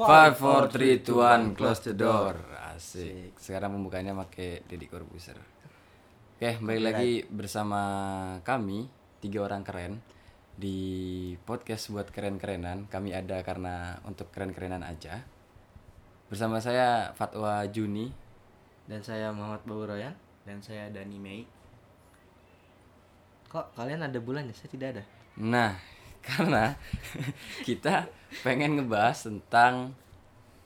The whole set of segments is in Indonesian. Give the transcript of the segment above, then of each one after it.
Five, four, three, two, one, close the door. Asik. Sekarang pembukanya pakai Deddy Corbuzier. Oke, balik lagi bersama kami tiga orang keren di podcast buat keren-kerenan. Kami ada karena untuk keren-kerenan aja. Bersama saya Fatwa Juni. Dan saya Muhammad Bauroyan. dan saya Dani Mei Kok kalian ada bulan ya? Saya tidak ada. Nah, karena kita pengen ngebahas tentang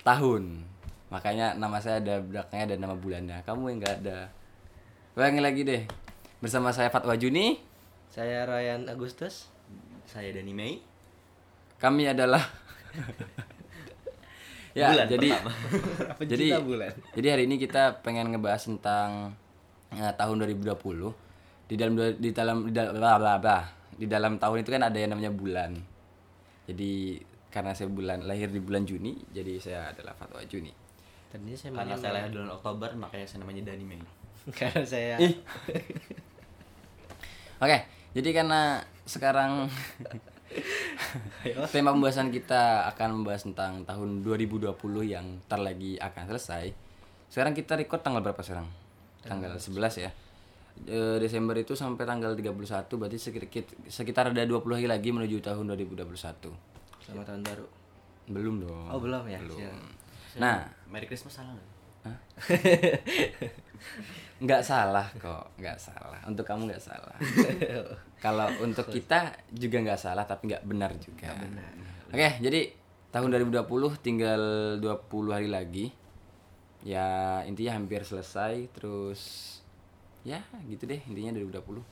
tahun. Makanya nama saya ada belakangnya ada nama bulannya. Kamu yang nggak ada. Ulangi lagi deh. Bersama saya Fatwa Juni. Saya Ryan Agustus. saya Dani Mei Kami adalah Ya, Bulan jadi jadi bulan. jadi hari ini kita pengen ngebahas tentang eh, tahun 2020. Di dalam di dalam di dalam bla, bla, bla. Di dalam tahun itu kan ada yang namanya bulan. Jadi karena saya bulan lahir di bulan Juni, jadi saya adalah Fatwa Juni. Tadinya saya karena saya lahir bulan Oktober makanya saya namanya Dani Mei karena saya. Oke, jadi karena sekarang tema pembahasan kita akan membahas tentang tahun 2020 yang ntar lagi akan selesai. Sekarang kita record tanggal berapa sekarang? Tanggal 11 ya. E, Desember itu sampai tanggal 31 berarti sekitar, sekitar ada 20 hari lagi menuju tahun 2021. selamat tahun baru. Belum dong. Oh, belum ya? Belum. Siap. Nah, Merry Christmas salah nggak? nggak salah kok, nggak salah. Untuk kamu nggak salah. Kalau untuk kita juga nggak salah tapi nggak benar juga. Oke, jadi tahun 2020 tinggal 20 hari lagi. Ya intinya hampir selesai. Terus ya gitu deh intinya 2020.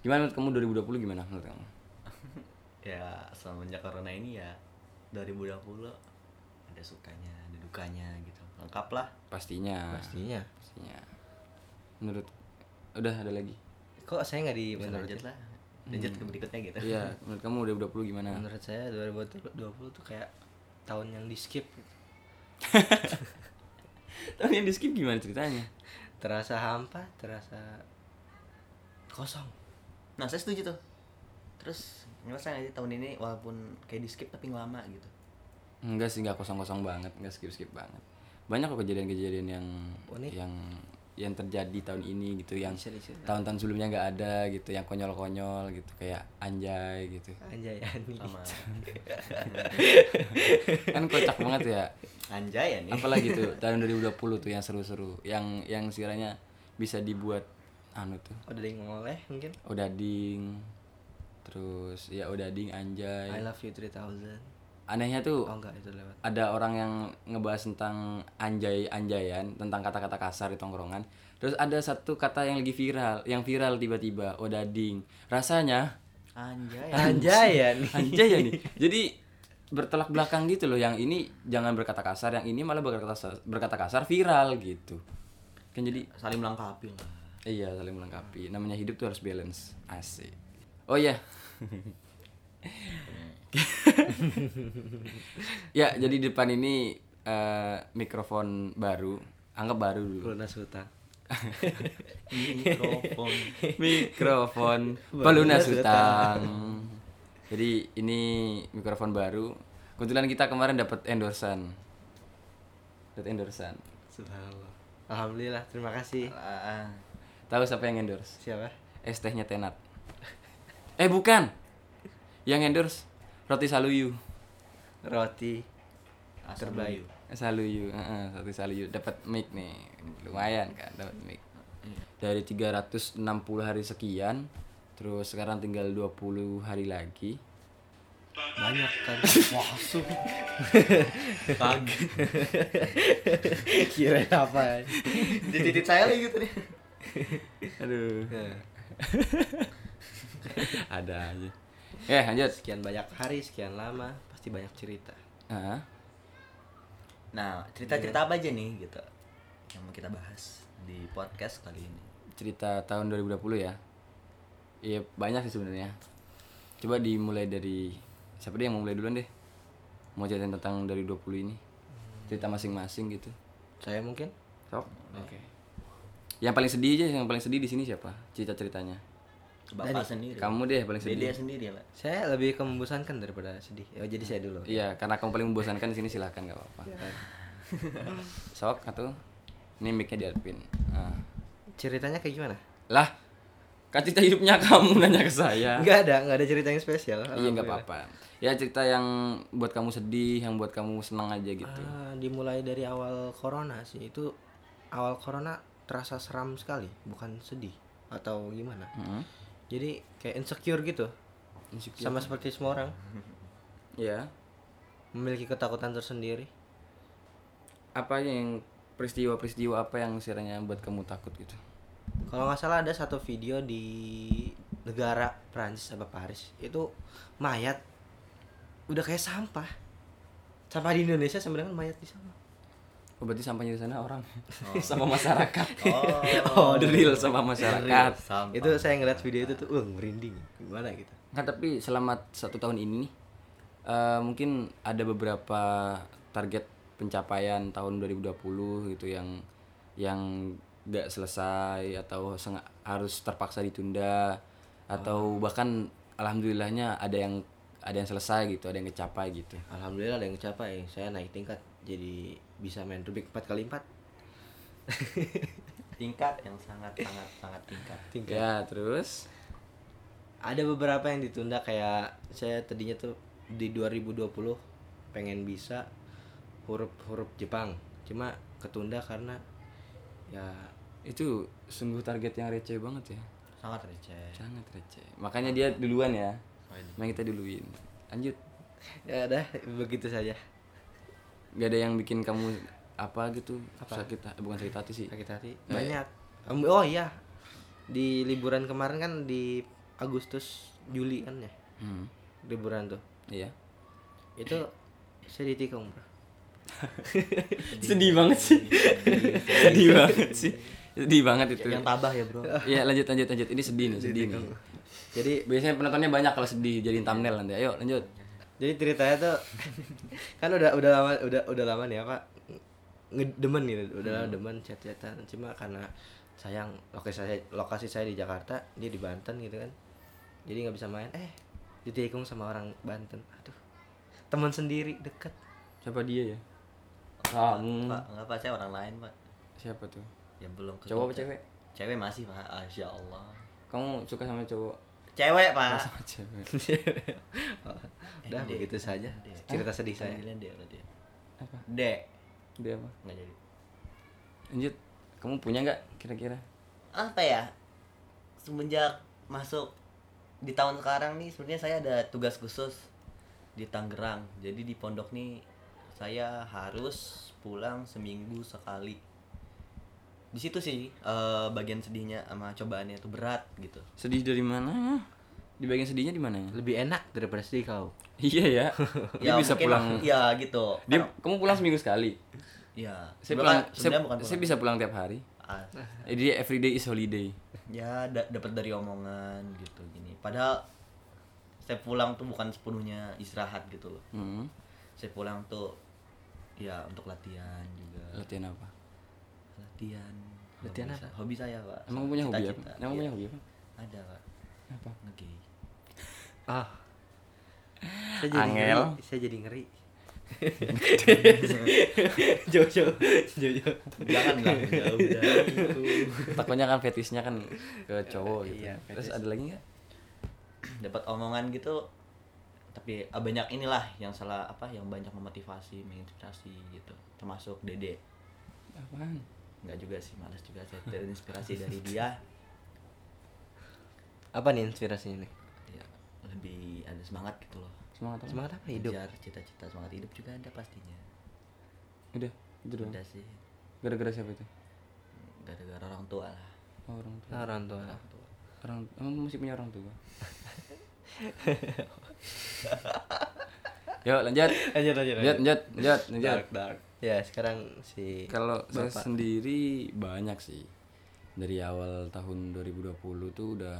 Gimana menurut kamu 2020 gimana menurut kamu? ya semenjak corona ini ya 2020 ada sukanya ada dukanya gitu lengkap lah Pastinya. Pastinya. Pastinya. Menurut udah ada lagi. Kok saya nggak di menurut lanjut lah lanjut ke berikutnya gitu Iya, menurut kamu 2020 gimana? Menurut saya 2020 tuh kayak tahun yang di skip. Tahun yang di skip gimana ceritanya? Terasa hampa, terasa kosong. nah saya setuju tuh terus ngerasa nggak sih tahun ini walaupun kayak di skip tapi lama gitu Enggak sih, enggak kosong-kosong banget, enggak skip-skip banget. Banyak kok kejadian-kejadian yang Unik. yang yang terjadi tahun ini gitu yang tahun-tahun sebelumnya nggak ada gitu, yang konyol-konyol gitu kayak anjay gitu. Anjay ani. sama kan kocak banget ya. anjay ya nih Apalagi tuh tahun 2020 tuh yang seru-seru, yang yang sekiranya bisa dibuat anu tuh. Udah ada yang ngoleh mungkin. Odading terus ya odading I anjay. love you 3000. Anehnya tuh Oh enggak itu lewat. ada orang yang ngebahas tentang anjay-anjayan tentang kata-kata kasar di tongkrongan terus ada satu kata yang lagi viral yang viral tiba-tiba odading rasanya anjay Anjay ani. anjay ya nih jadi bertolak belakang gitu loh yang ini jangan berkata kasar yang ini malah berkata kasar, berkata kasar viral gitu kan jadi saling melengkapi lah iya saling melengkapi. Namanya hidup tuh harus balance. Asik. Oh iya. Ya jadi di depan ini eh, mikrofon baru. Anggap baru dulu. Lunas hutang. mikrofon. Mikrofon. Pelunas utang jadi ini mikrofon baru. Kebetulan kita kemarin dapat endorsan. Dapat endorsan. Subhanallah. Alhamdulillah, terima kasih. Ah, tahu siapa yang endorse Siapa? es tehnya tenat eh bukan yang endorse roti saluyu Roti. asal Terbaik. Bayu. saluyu heeh, roti saluyu dapat mic nih lumayan kan dapat mic dari 360 hari sekian terus sekarang tinggal 20 hari lagi Banyak kan. masuk kaget Kira apa? di titik saya lagi gitu nih aduh. Nah, ada aja. Ya lanjut. Sekian banyak hari, sekian lama, pasti banyak cerita. Heeh. nah cerita cerita apa aja nih gitu yang mau kita bahas di podcast kali ini? Cerita tahun 2020 ya. Iya banyak sih sebenarnya. Coba dimulai dari siapa deh yang mau mulai duluan deh? Mau ceritain tentang dari 20 ini. Cerita masing-masing gitu. Saya mungkin? Sok. Oke yang paling sedih aja yang paling sedih di sini siapa cerita ceritanya Bapak sendiri. Kamu deh paling sedih. Dede sendiri ya, Pak. Saya lebih ke membosankan daripada sedih. Oh, jadi saya dulu. Iya, karena kamu paling membosankan di sini silahkan nggak apa-apa. Sok atau ini mic-nya diadpin. Nah. Ceritanya kayak gimana? Lah, kan cerita hidupnya kamu nanya ke saya. Enggak ada, enggak ada cerita yang spesial. Iya nggak apa-apa. Ya cerita yang buat kamu sedih, yang buat kamu senang aja gitu. Ah, dimulai dari awal corona sih. Itu awal corona terasa seram sekali, bukan sedih atau gimana. Heeh. Jadi kayak insecure gitu. Insecure. Sama seperti semua orang Ya. memiliki ketakutan tersendiri. Apa yang peristiwa-peristiwa apa yang sekiranya buat kamu takut gitu? Kalau nggak salah ada satu video di negara Prancis apa Paris itu mayat udah kayak sampah. Sampah di Indonesia sama dengan mayat di sana. Oh, berarti sampahnya di sana orang sama masyarakat. Oh. oh, the real sama masyarakat. Sampah. Itu saya ngeliat video itu tuh, wah merinding. Gimana gitu? Kan tapi selama satu tahun ini nih, eh, mungkin ada beberapa target pencapaian tahun 2020 gitu yang yang nggak selesai atau harus terpaksa ditunda atau bahkan alhamdulillahnya ada yang ada yang selesai gitu, ada yang kecapai gitu. Alhamdulillah ada yang capai. Saya naik tingkat jadi bisa main Rubik 4 kali 4 tingkat yang sangat sangat sangat tingkat. tingkat. Ya, terus Ada beberapa yang ditunda kayak saya tadinya tuh di 2020 pengen bisa huruf-huruf Jepang. Cuma ketunda karena ya itu sungguh target yang receh banget ya. Sangat receh. Sangat receh. Makanya dia duluan ya. Emang kita duluin. Lanjut. ya udah begitu saja. Gak ada yang bikin kamu apa gitu sakit ha- bukan sakit hati sih Sakit hati. Banyak. Em, Oh iya. Di liburan kemarin kan di Agustus Juli kan ya. hmm. Liburan tuh. iya Itu saya ditikung, Bro. sedih banget sih sedih banget sih sedih banget itu Yang tabah ya, Bro. Iya lanjut lanjut lanjut ini sedih nih sedih nih Jadi biasanya penontonnya banyak kalau sedih jadiin thumbnail nanti ayo lanjut jadi ceritanya tuh kan udah udah lama udah udah lama nih apa ngedemen gitu udah lama demen chat-chatan. Cuma karena sayang lokasi saya lokasi saya di Jakarta dia di Banten gitu kan. Jadi nggak bisa main. Eh ditikung sama orang Banten. Aduh teman sendiri deket. Siapa dia ya? Kamu Pak, enggak Pak, saya orang lain, Pak. siapa tuh? Ya belum cowok apa cewek? Cewek masih, Pak. Masya Allah. kamu suka sama cowok Cewek, Oh, Pak. sama cewek udah Dek. begitu saja cerita sedih saya Panggilan Dek berarti. apa Dek. dia apa Enggak jadi. lanjut kamu punya nggak kira-kira Apa ya? Semenjak masuk di tahun sekarang nih sebenarnya saya ada tugas khusus di Tangerang. Jadi di pondok nih saya harus pulang seminggu sekali. Di situ sih eh, bagian sedihnya sama cobaannya itu berat gitu. sedih dari mana di bagian sedihnya di mana lebih enak daripada sedih kau iya ya dia bisa mungkin- pulang Ya gitu. dia kamu pulang seminggu sekali Ya, saya pulang saya, sebenarnya bukan saya pulang. bisa pulang tiap hari Ah, jadi dia everyday is holiday ya da- dapat dari omongan gitu gini. Padahal saya pulang tuh bukan sepenuhnya istirahat gitu loh. hmm. Saya pulang tuh ya untuk latihan juga. latihan apa Latihan. Latihan hobi apa? sa- Hobi saya, Pak. emang punya hobi apa? Cita-cita. emang Iya, punya hobi apa? Ada, Pak. apa? Ngegay. ah. Saya jadi Angel. ngeri. Saya jadi ngeri. Jojo. Jojo. Jangan lah, jauh takutnya kan fetisnya kan ke cowok gitu. Iya, terus ada lagi nggak? Dapat omongan gitu tapi ah, banyak inilah yang salah apa yang banyak memotivasi menginspirasi gitu. Termasuk dede. Apaan nggak juga sih malas juga saya terinspirasi dari dia. Apa nih inspirasinya nih ya lebih ada semangat gitu loh. Semangat apa? semangat apa? Hidup. Ngejar cita-cita semangat hidup juga ada pastinya. Udah itu doang. Udah sih. Gara-gara siapa itu? Gara-gara orang tua lah. Oh, orang tua. Nah, orang tua. Orang tua. Orang emang masih punya orang tua? Yuk lanjut. Lanjut lanjut lanjut. Lanjut lanjut lanjut. dark dark ya sekarang si kalau saya sendiri banyak sih. Dari awal tahun 2020 tuh udah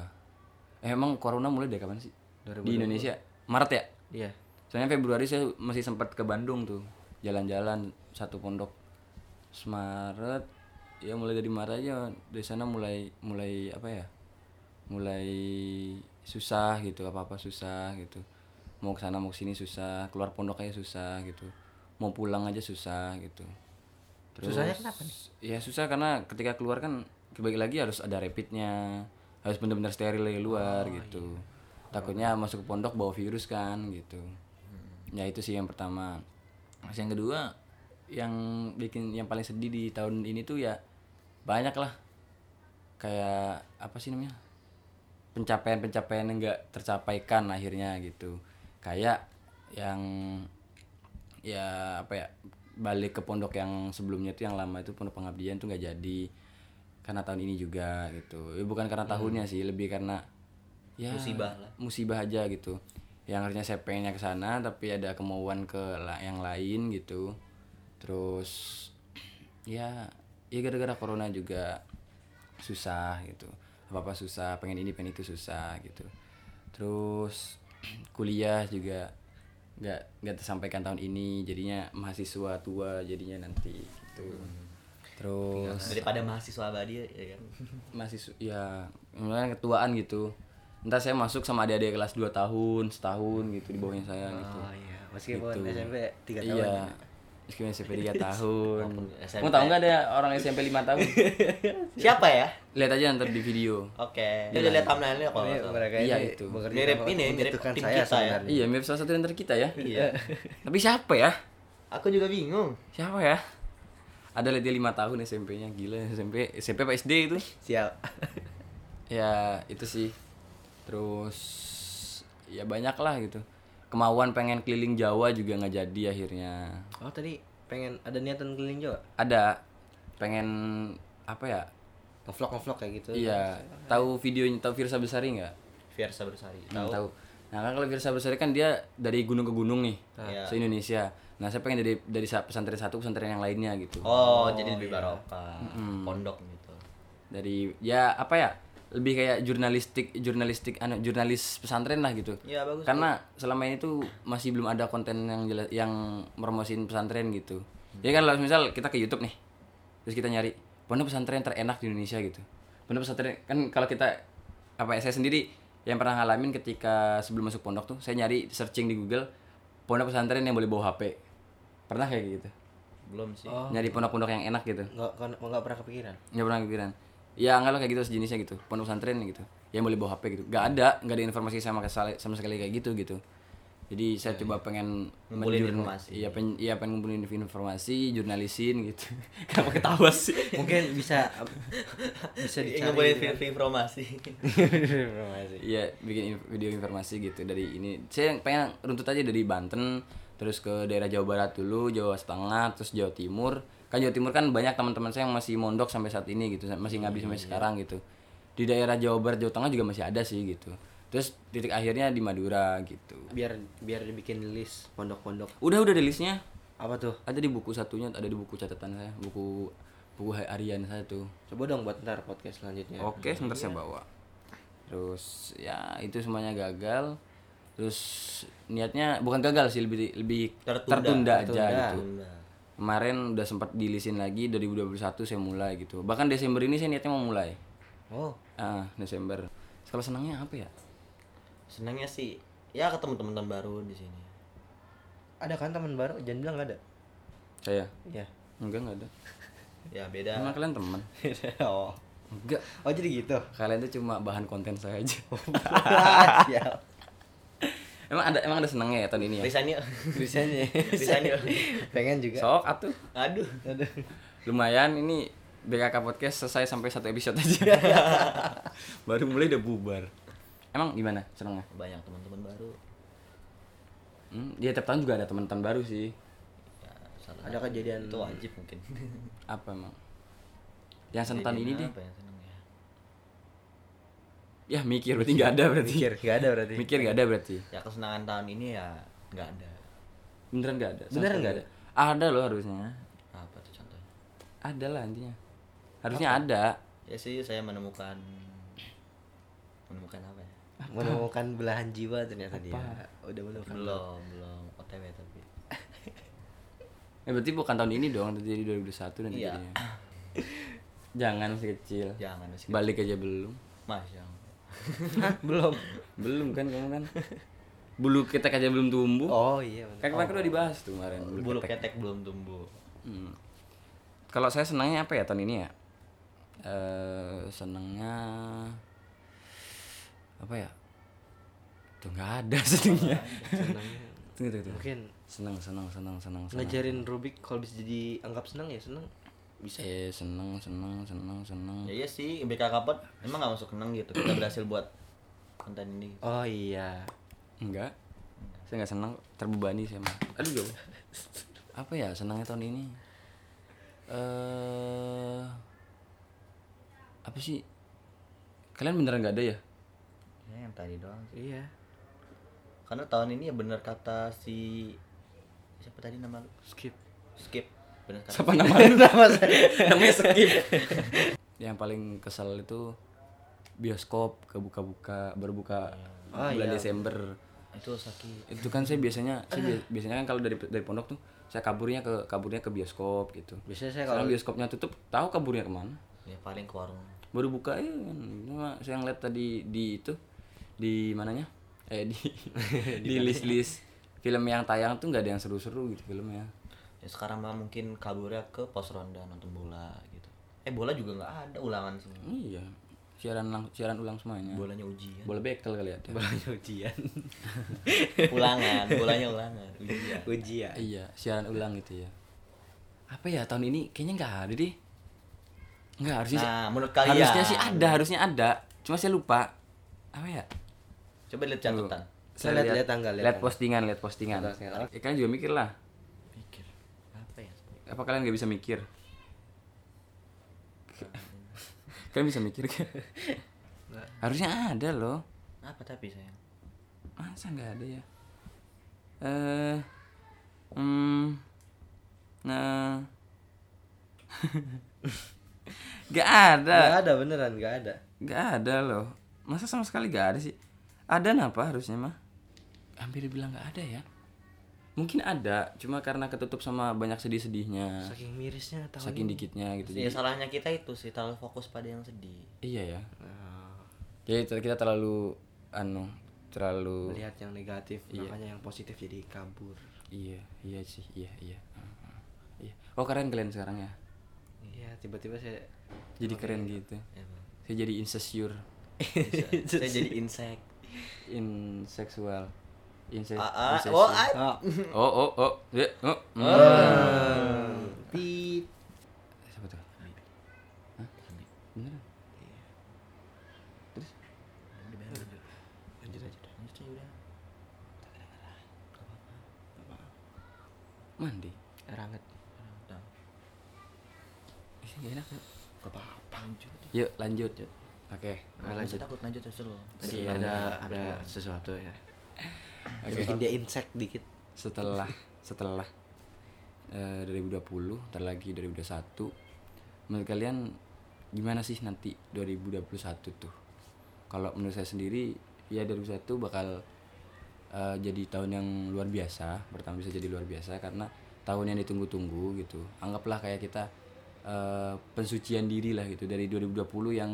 eh, emang corona mulai dari kapan sih? 2020. di Indonesia? Maret ya? Iya. Soalnya Februari saya masih sempat ke Bandung tuh jalan-jalan satu pondok. Semaret ya mulai dari Maret aja dari sana mulai mulai apa ya? Mulai susah gitu apa apa susah gitu. Mau ke sana mau ke sini susah keluar pondok aja susah gitu mau pulang aja susah gitu. Terus, Susahnya kenapa ya susah karena ketika keluar kan balik lagi harus ada rapidnya harus benar-benar steril dari luar gitu. takutnya masuk ke pondok bawa virus kan gitu. Ya itu sih yang pertama. Terus yang kedua yang bikin yang paling sedih di tahun ini tuh ya banyak lah. Kayak apa sih namanya? Pencapaian-pencapaian yang enggak tercapaikan akhirnya gitu. Kayak yang ya apa ya balik ke pondok yang sebelumnya tuh yang lama itu pondok pengabdian tuh nggak jadi. Karena tahun ini juga gitu. Ya, bukan karena tahunnya sih lebih karena ya Musibah lah. musibah aja gitu. Yang harusnya saya pengennya ke sana tapi ada kemauan ke yang lain gitu. Terus ya ya gara-gara corona juga susah gitu. Apa apa susah pengen ini pengen itu susah gitu. Terus kuliah juga nggak nggak tersampaikan tahun ini jadinya mahasiswa tua jadinya nanti gitu. Terus daripada mahasiswa abadi ya kan? Mahasiswa ya mulai ketuaan gitu. Ntar saya masuk sama adik-adik kelas 2 tahun setahun gitu di bawahnya saya gitu. Oh iya, meskipun Gitu. SMP 3 tahun. iya meskipun SMP 3 tahun. SMP. kamu tahu nggak ada orang SMP 5 tahun? Siapa ya? Lihat aja ntar di video. Oke. Dia udah lihat thumbnailnya kalau Ini salah. mereka Iya, ini itu. Mirip ini, mirip tim saya kita ya. iya mirip salah satu antara kita ya. Iya. Tapi siapa ya? Aku juga bingung. Siapa ya? Ada lihat dia lima tahun SMP-nya gila SMP SMP apa SD itu? Siap. ya itu sih. Terus ya banyak lah gitu kemauan pengen keliling Jawa juga nggak jadi akhirnya. Oh tadi pengen ada niatan keliling Jawa? ada. Pengen apa ya? Ngevlog ngevlog kayak gitu. iya. Tahu videonya tahu Virsa Besari nggak? Fiersa Bersari tahu. tahu. Nah kan kalau Virsa Besari kan dia dari gunung ke gunung nih Iya. se Indonesia. Nah saya pengen dari dari sa- pesantren satu ke pesantren yang lainnya gitu. Oh, jadi lebih barokah pondok gitu. Dari ya apa ya lebih kayak jurnalistik jurnalistik anu jurnalis pesantren lah gitu. Iya, bagus, karena selama ini tuh masih belum ada konten yang jelas yang meromosiin pesantren gitu. Ya kan kalau misal kita ke YouTube nih terus kita nyari pondok pesantren terenak di Indonesia gitu. Pondok pesantren kan kalau kita apa ya, saya sendiri yang pernah ngalamin ketika sebelum masuk pondok tuh saya nyari searching di Google pondok pesantren yang boleh bawa HP pernah kayak gitu? Belum sih. Oh. nyari pondok-pondok yang enak gitu. Nggak kan nggak pernah kepikiran. nggak pernah kepikiran ya enggak lah kayak gitu sejenisnya gitu. Pondok pesantren gitu. Yang boleh bawa HP gitu. Nggak ada nggak ada informasi sama sekali sama sekali kayak gitu gitu. Jadi saya coba pengen Ngumpulin menjurn- informasi. iya pengen iya pengen ngumpulin informasi jurnalisin gitu. Kenapa ketawa sih? Mungkin bisa bisa dicari. nggak boleh gitu informasi. Informasi. iya bikin in- video informasi gitu dari ini. Saya pengen runtut aja dari Banten terus ke daerah Jawa Barat dulu Jawa Setengah terus Jawa Timur kan Jawa Timur kan banyak teman-teman saya yang masih mondok sampai saat ini gitu masih ngabdi sampai sekarang gitu di daerah Jawa Barat Jawa Tengah juga masih ada sih gitu terus titik akhirnya di Madura gitu Biar biar dibikin list pondok-pondok. udah udah di listnya Apa tuh? ada di buku satunya ada di buku catatan saya buku buku harian saya tuh Coba dong buat ntar podcast selanjutnya. Oke, sebentar saya bawa. Terus ya itu semuanya gagal. Terus niatnya bukan gagal sih lebih lebih Tertunda. tertunda, aja Tertunda. gitu. Kemarin udah sempat dilisin lagi 2021 saya mulai gitu. Bahkan Desember ini saya niatnya mau mulai. Oh, Ah, Desember. Kalau senangnya apa ya? senangnya sih ya ketemu teman-teman baru di sini ada kan teman baru? Jangan bilang nggak ada. Saya Iya. enggak enggak ada. ya beda Emang kalian teman? oh. Enggak. Oh jadi gitu. Kalian tuh cuma bahan konten saya aja. Emang ada emang ada senangnya ya tahun ini ya? Bisanya. Resign yuk Pengen juga. Sok atuh. aduh. Aduh. lumayan ini BKK podcast selesai sampai satu episode aja. Baru mulai udah bubar. Emang gimana senengnya? Banyak teman-teman baru. Hmm, ya tiap tahun juga ada teman-teman baru sih. Ya, salah. Ada kejadian itu wajib mungkin. Apa emang? Yang seneng tahun ini deh. apa yang seneng ya mikir berarti nggak ada berarti. Mikir nggak ada berarti. mikir nggak ada berarti. Ya kesenangan tahun ini ya nggak ada. Beneran nggak ada? Beneran nggak sekali. ada? Loh harusnya. Apa tuh contohnya? Ada lah intinya. Harusnya ada. Ya sih saya menemukan menemukan apa ya? Menemukan belahan jiwa ternyata dia. Udah menemukan. belum belum. Otw tapi. Ya berarti bukan tahun ini dong jadi 2021 nanti Iya. jadinya. Jangan masih kecil. Jangan sih balik aja belum. Masya Allah Hah, belum. belum kan kamu kan bulu ketek aja belum tumbuh Oh iya. bener. kan kemarin udah dibahas tuh kemarin Bulu ketek belum tumbuh. Hmm. Kalau saya senangnya apa ya tahun ini ya? Eh senangnya apa ya? Tuh nggak ada senangnya. Senangnya. Tunggu tunggu tunggu. Mungkin Senang senang senang senang senang. ngajarin Rubik kalau bisa jadi anggap senang ya senang. Bisa. Eh senang senang senang senang. Ya iya sih, BK Kapot emang gak masuk kenang gitu. Kita berhasil buat konten ini. Oh iya. Enggak. Saya nggak senang terbebani saya mah. Aduh jauh. Apa ya senangnya tahun ini? Eh apa sih? Kalian beneran nggak ada ya? Ya, yang tadi doang sih. Iya. Karena tahun ini ya bener kata si siapa tadi nama lu? Skip. Skip. Bener kata. Siapa nama lu? nama saya. Namanya skip. Yang paling kesel itu bioskop kebuka-buka berbuka Oh, bulan iya. Desember. Itu sakit. Itu kan saya biasanya saya bi- biasanya kan kalau dari dari pondok tuh saya kaburnya ke kaburnya ke bioskop gitu. Biasanya saya kalau bioskopnya tutup, tahu kaburnya ke mana? Ya paling ke warung. Baru buka ya. Cuma saya ngeliat tadi di itu di mananya? Eh di di list-list film yang tayang tuh nggak ada yang seru-seru gitu filmnya. Ya sekarang mah mungkin kaburnya ke pos ronda nonton bola gitu. Eh bola juga nggak ada ulangan semua. Iya. Siaran lang siaran ulang semuanya. Bolanya ujian. Bola bekel kali ada. banyak ujian. ulangan, bolanya ulangan, ujian. ujian. Iya, siaran ulang gitu ya. Apa ya tahun ini kayaknya nggak ada deh. Nggak harusnya sih- Nah, menurut kalian harusnya sih ada, harusnya ada. Cuma saya lupa. Apa ya? Coba lihat catatan. Saya lihat- lihat tanggal, lihat postingan, lihat postingan. Tanggal. Ya, kalian juga mikir lah. Apa kalian nggak bisa mikir? kalian bisa mikir kan? Harusnya ada loh. Apa tapi sayang? Masa nggak ada ya? Eh, hmm, nah, nggak ada, Gak ada beneran, gak ada. nggak ada loh. Masa sama sekali nggak ada sih? Ada apa harusnya mah? Hampir bilang nggak ada ya. Mungkin ada, cuma karena ketutup sama banyak sedih-sedihnya, Saking mirisnya tahun saking ini. dikitnya gitu. Ya Jadi, salahnya kita itu sih terlalu fokus pada yang sedih. iya ya. Nah, Jadi ter- kita terlalu, anu, terlalu melihat yang negatif, makanya yang positif jadi kabur. Iya, iya sih, iya, iya. Heeh. Iya. Oh keren kalian sekarang ya. Iya, tiba-tiba saya Jadi keren gitu. Emang. Saya jadi insecure, Saya jadi insek. inseksual, inse, Ah, ah, insecure. oh, ah. Oh, oh, oh, oh, ya, oh, pip. Siapa tuh? Hah? Beneran? Terus? Lanjut aja dah. Lanjut aja udah. Mandi. Air hangat. Udah. Ih, Gak enak ya. Gak apa-apa. Lanjut. Yuk lanjut. Oke. Nah, lanjut takut lanjut terus lo. Tadi ada ada sesuatu ya. Oke. Bikin dia insek dikit. Setelah setelah eh, 2020, ntar lagi 2021. Menurut kalian gimana sih nanti 2021 tuh? Kalau menurut saya sendiri ya 2021 bakal eh, jadi tahun yang luar biasa. Pertama bisa jadi luar biasa karena tahun yang ditunggu-tunggu gitu. Anggaplah kayak kita eh, pensucian diri lah gitu dari 2020 yang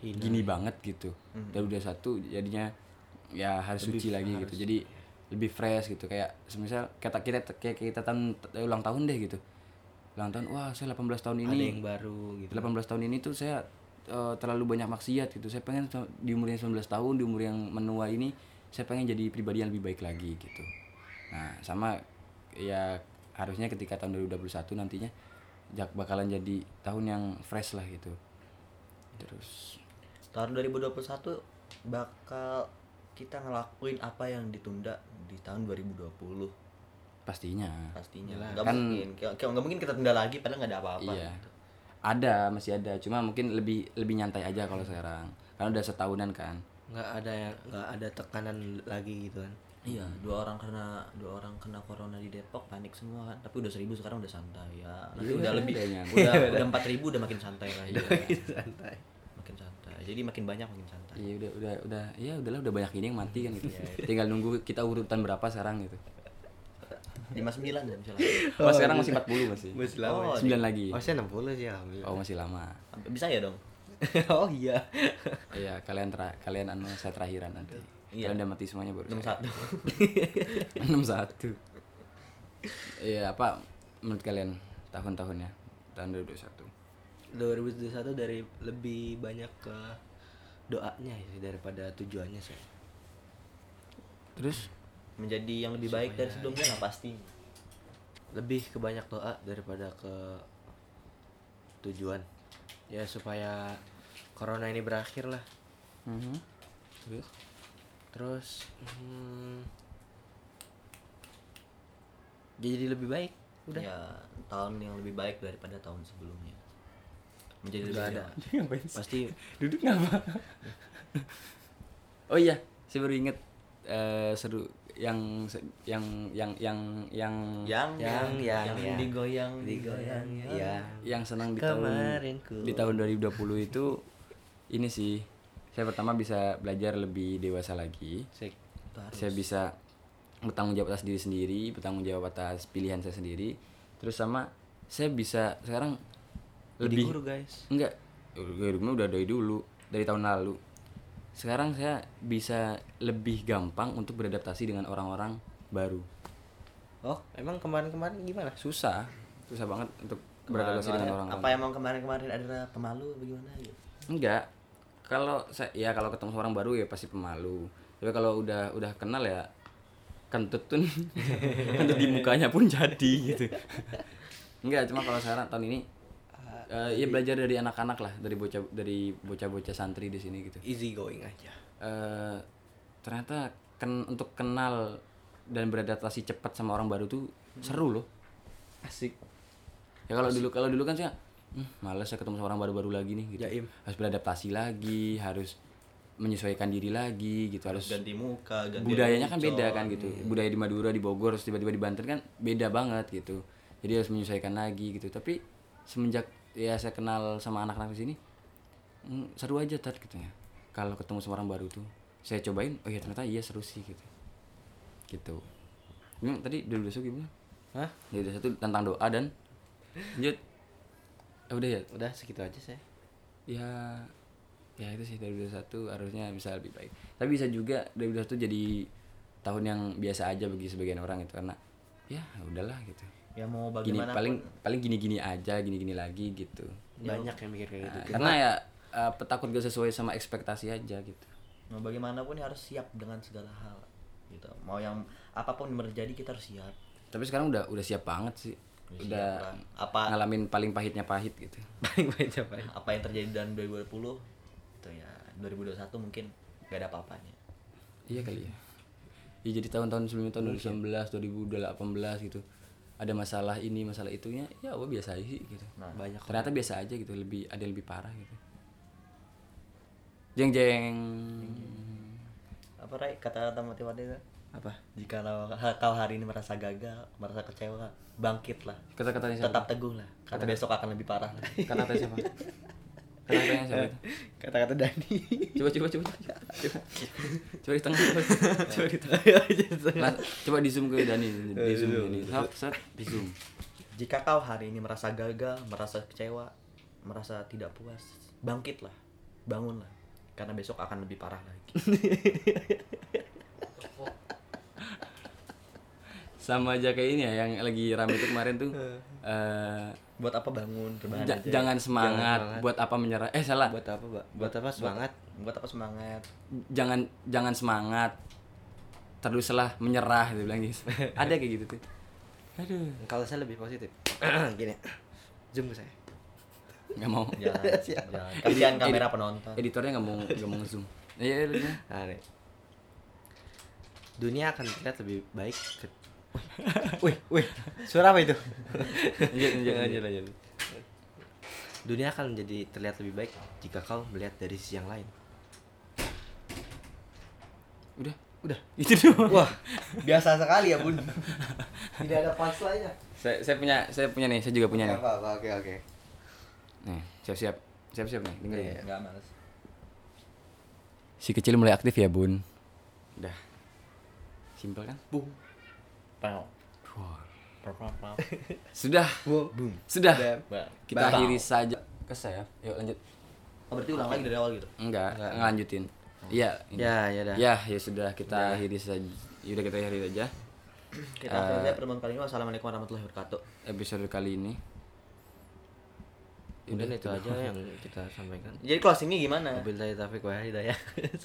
gini banget gitu. 2021 jadinya ya harus suci lagi gitu. Jadi lebih fresh gitu kayak semisal kata kita kayak kita tahun ulang tahun deh gitu. Ulang tahun wah saya 18 tahun ini Ada yang baru gitu. 18 tahun ini tuh saya eh, terlalu banyak maksiat gitu. Saya pengen di umur yang 19 tahun, di umur yang menua ini saya pengen jadi pribadi yang lebih baik lagi gitu. Nah, sama ya harusnya ketika tahun 2021 nantinya jak- bakalan jadi tahun yang fresh lah gitu. Terus Tahun 2021 bakal kita ngelakuin apa yang ditunda di tahun 2020 pastinya pastinya Iyalah. nggak Kan- mungkin kayak kayak nggak mungkin kita tunda lagi padahal nggak ada apa-apa iya. gitu. Ada, masih ada. Cuma mungkin lebih lebih nyantai aja kalau sekarang. Karena udah setahunan kan. nggak ada yang nggak ada tekanan lagi gitu kan. iya dua orang kena dua orang kena corona di Depok panik semua kan tapi udah seribu sekarang udah santai ya nanti Iya, udah lebih udah udah empat ribu udah makin santai lagi Santai. Makin santai jadi makin banyak makin santai Iya udah udah udah ya udahlah udah banyak ini yang mati kan gitu. Tinggal nunggu kita urutan berapa sekarang gitu. lima sembilan ya misalnya Mas sekarang masih 40 masih. Masih Oh, lama. 9 lagi. Oh, saya 60 sih alhamdulillah. Oh masih lama. bisa ya dong oh iya. Iya, kalian tra kalian anu saya terakhiran nanti. Iya. Kalian udah mati semuanya baru. enam satu 61. Iya, apa menurut kalian tahun-tahunnya tahun 2021? 2021 dari lebih banyak ke doanya ya daripada tujuannya sih. Terus menjadi yang lebih baik dari sebelumnya lah pasti Lebih ke banyak doa daripada ke tujuan. Ya supaya corona ini berakhir lah. Mhm. Terus Terus hmm, jadi lebih baik. Udah. ya tahun yang lebih baik daripada tahun sebelumnya menjadi Nggak lebih ada. Pasti duduk ngapa? oh iya, saya baru inget eh, seru yang yang yang yang yang yang Yang- yang- yang yang. digoyang digoyang ya. yang senang di tahun di tahun 2020 itu ini sih saya pertama bisa belajar lebih dewasa lagi saya bisa bertanggung jawab atas diri sendiri bertanggung jawab atas pilihan saya sendiri terus sama saya bisa sekarang Jadi lebih guru guys. enggak gurunya udah dari dulu dari tahun lalu sekarang saya bisa lebih gampang untuk beradaptasi dengan orang-orang baru Oh, emang kemarin-kemarin gimana? susah susah banget untuk beradaptasi dengan Kemarin- orang-orang apa emang kemarin-kemarin ada pemalu bagaimana gitu Enggak. Kalau saya ya kalau ketemu orang baru ya pasti pemalu. Tapi kalau udah udah kenal ya kentut tuh kentut di mukanya pun jadi gitu. Enggak, cuma kalau sekarang tahun ini eh, ya belajar dari anak-anak lah, dari bocah dari bocah-bocah santri di sini gitu. Easy going aja. Eh ternyata ken, untuk kenal dan beradaptasi cepat sama orang baru tuh seru loh. Asik. Ya kalau dulu kalau dulu kan saya hmm, males saya ketemu sama orang baru-baru lagi nih gitu. Jaim. Harus beradaptasi lagi, harus menyesuaikan diri lagi gitu, harus ganti muka ganti budayanya kan beda kan gitu. Budaya di Madura, di Bogor, terus tiba-tiba di Banten kan beda banget gitu. Jadi harus menyesuaikan lagi gitu. Tapi semenjak ya saya kenal sama anak-anak di sini hmm, seru aja tat gitu ya. Kalau ketemu sama orang baru tuh saya cobain, oh iya ternyata iya seru sih gitu. Gitu. Ini tadi dulu besok gimana? Hah? Jadi satu tentang doa dan lanjut. Eh, udah ya. Udah segitu aja saya. Ya ya itu sih dari 2021 harusnya bisa lebih baik. Tapi bisa juga dari 2021 jadi tahun yang biasa aja bagi sebagian orang itu karena ya udahlah gitu. Ya mau Gini bagaimana paling paling gini-gini aja, gini-gini lagi gitu. Banyak yang mikir kayak gitu. Nah, karena ya eh, takut gak sesuai sama ekspektasi aja gitu. mau bagaimanapun ya harus siap dengan segala hal gitu mau yang apa pun yang terjadi kita harus siap Tapi sekarang udah udah siap banget sih. Udah Udah siap. Apa- ngalamin paling pahitnya pahit gitu. Paling banyak apa ya? apa yang terjadi dalam 2020 itu ya 2021 mungkin gak ada apa-apanya Iya kali ya. Ya jadi tahun-tahun sebelumnya tahun 2019, 2018 gitu. Ada masalah ini, masalah itunya, ya apa biasa aja sih gitu. Nah, Banyak. Ternyata biasa aja gitu, lebih ada yang lebih parah gitu. Jeng jeng. apa Ray kata-kata motivasi itu Apa? jika kau hari ini merasa gagal merasa kecewa bangkitlah Kata-katanya siapa? tetap teguh lah karena besok akan lebih parah lagi Kata-kata siapa? Kata-katanya siapa? itu? Kata-kata Dani. Coba coba coba. Coba, di tengah. Coba, di tengah. Coba di zoom ke Dani, di zoom ini. Set, set, di zoom. jika kau hari ini merasa gagal merasa kecewa merasa tidak puas bangkitlah bangunlah karena besok akan lebih parah lagi Sama aja kayak ini ya yang lagi rame itu kemarin tuh. eh buat apa bangun Ja- aja jangan semangat, semangat. buat apa menyerah eh salah Buat apa, Mbak? Buat apa semangat? Buat apa semangat jangan jangan semangat teruslah menyerah dia bilang gitu ada kayak gitu tuh aduh Kalau saya lebih positif. Gini. Zoom ke saya. nggak mau jangan jangan kasihan kamera penonton editornya nggak mau nggak mau zoom iya iya. Nah, nih. Dunia akan terlihat lebih baik. ke- Wih, wih, suara apa itu? lanjut lanjut. Dunia akan menjadi terlihat lebih baik jika kau melihat dari sisi yang lain. Udah Udah. itu doang Wah, biasa sekali ya bun tidak ada punchline-nya. saya saya punya saya punya nih saya juga punya nih Apa, apa, oke, oke. nih siap siap siap siap nih dengerin Iya. nggak males si kecil mulai aktif ya bun udah simpel kan Bung. Pau. Wah. Pau, pau, pau. sudah Boom. sudah kita akhiri saja ke saya yuk lanjut Oh, berarti ulang lagi dari awal gitu. Enggak, ngelanjutin. Iya. Ya, ya dah. Ya, ya sudah kita akhiri saja. Udah kita akhiri aja Kita akhiri saja pertemuan kali ini. Wassalamualaikum warahmatullahi wabarakatuh. episode kali ini. Udah itu aja yang kita sampaikan. Jadi closingnya gimana? Wabillahi taufiq wa hidayah.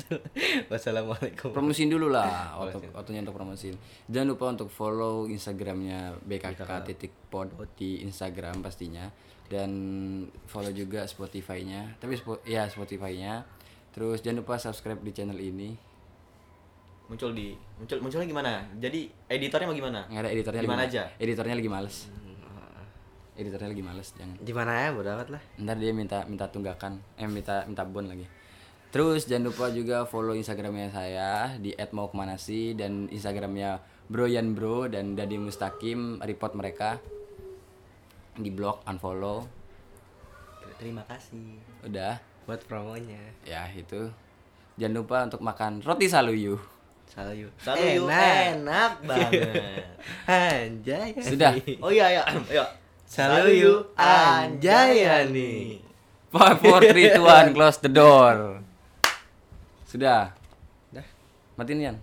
Wassalamualaikum. Promosiin dulu lah waktu waktunya untuk promosiin. Jangan lupa untuk follow Instagramnya BKK titik pod di Instagram pastinya dan follow juga Spotify-nya. Tapi ya Spotify-nya. Terus jangan lupa subscribe di channel ini. Muncul di muncul munculnya gimana? Jadi editornya mau gimana? Nggak ada editornya Di mana lagi, aja? Editornya lagi males. Editornya lagi males, jangan. Di mana ya bodo amat lah. Ntar dia minta minta tunggakan, eh minta minta bon lagi. Terus jangan lupa juga follow Instagramnya saya di @maukemana_sih dan Instagramnya Broyan Bro dan Dadi Mustaqim report mereka di blog unfollow Terima kasih. udah Buat promonya. ya itu jangan lupa untuk makan roti saluyu Salut. Selalu yuk, enak banget. Anjay. sudah Oh iya, iya. Ayo. Saluyu Anjayani. five four three two one close the door sudah Dah. matiin Yan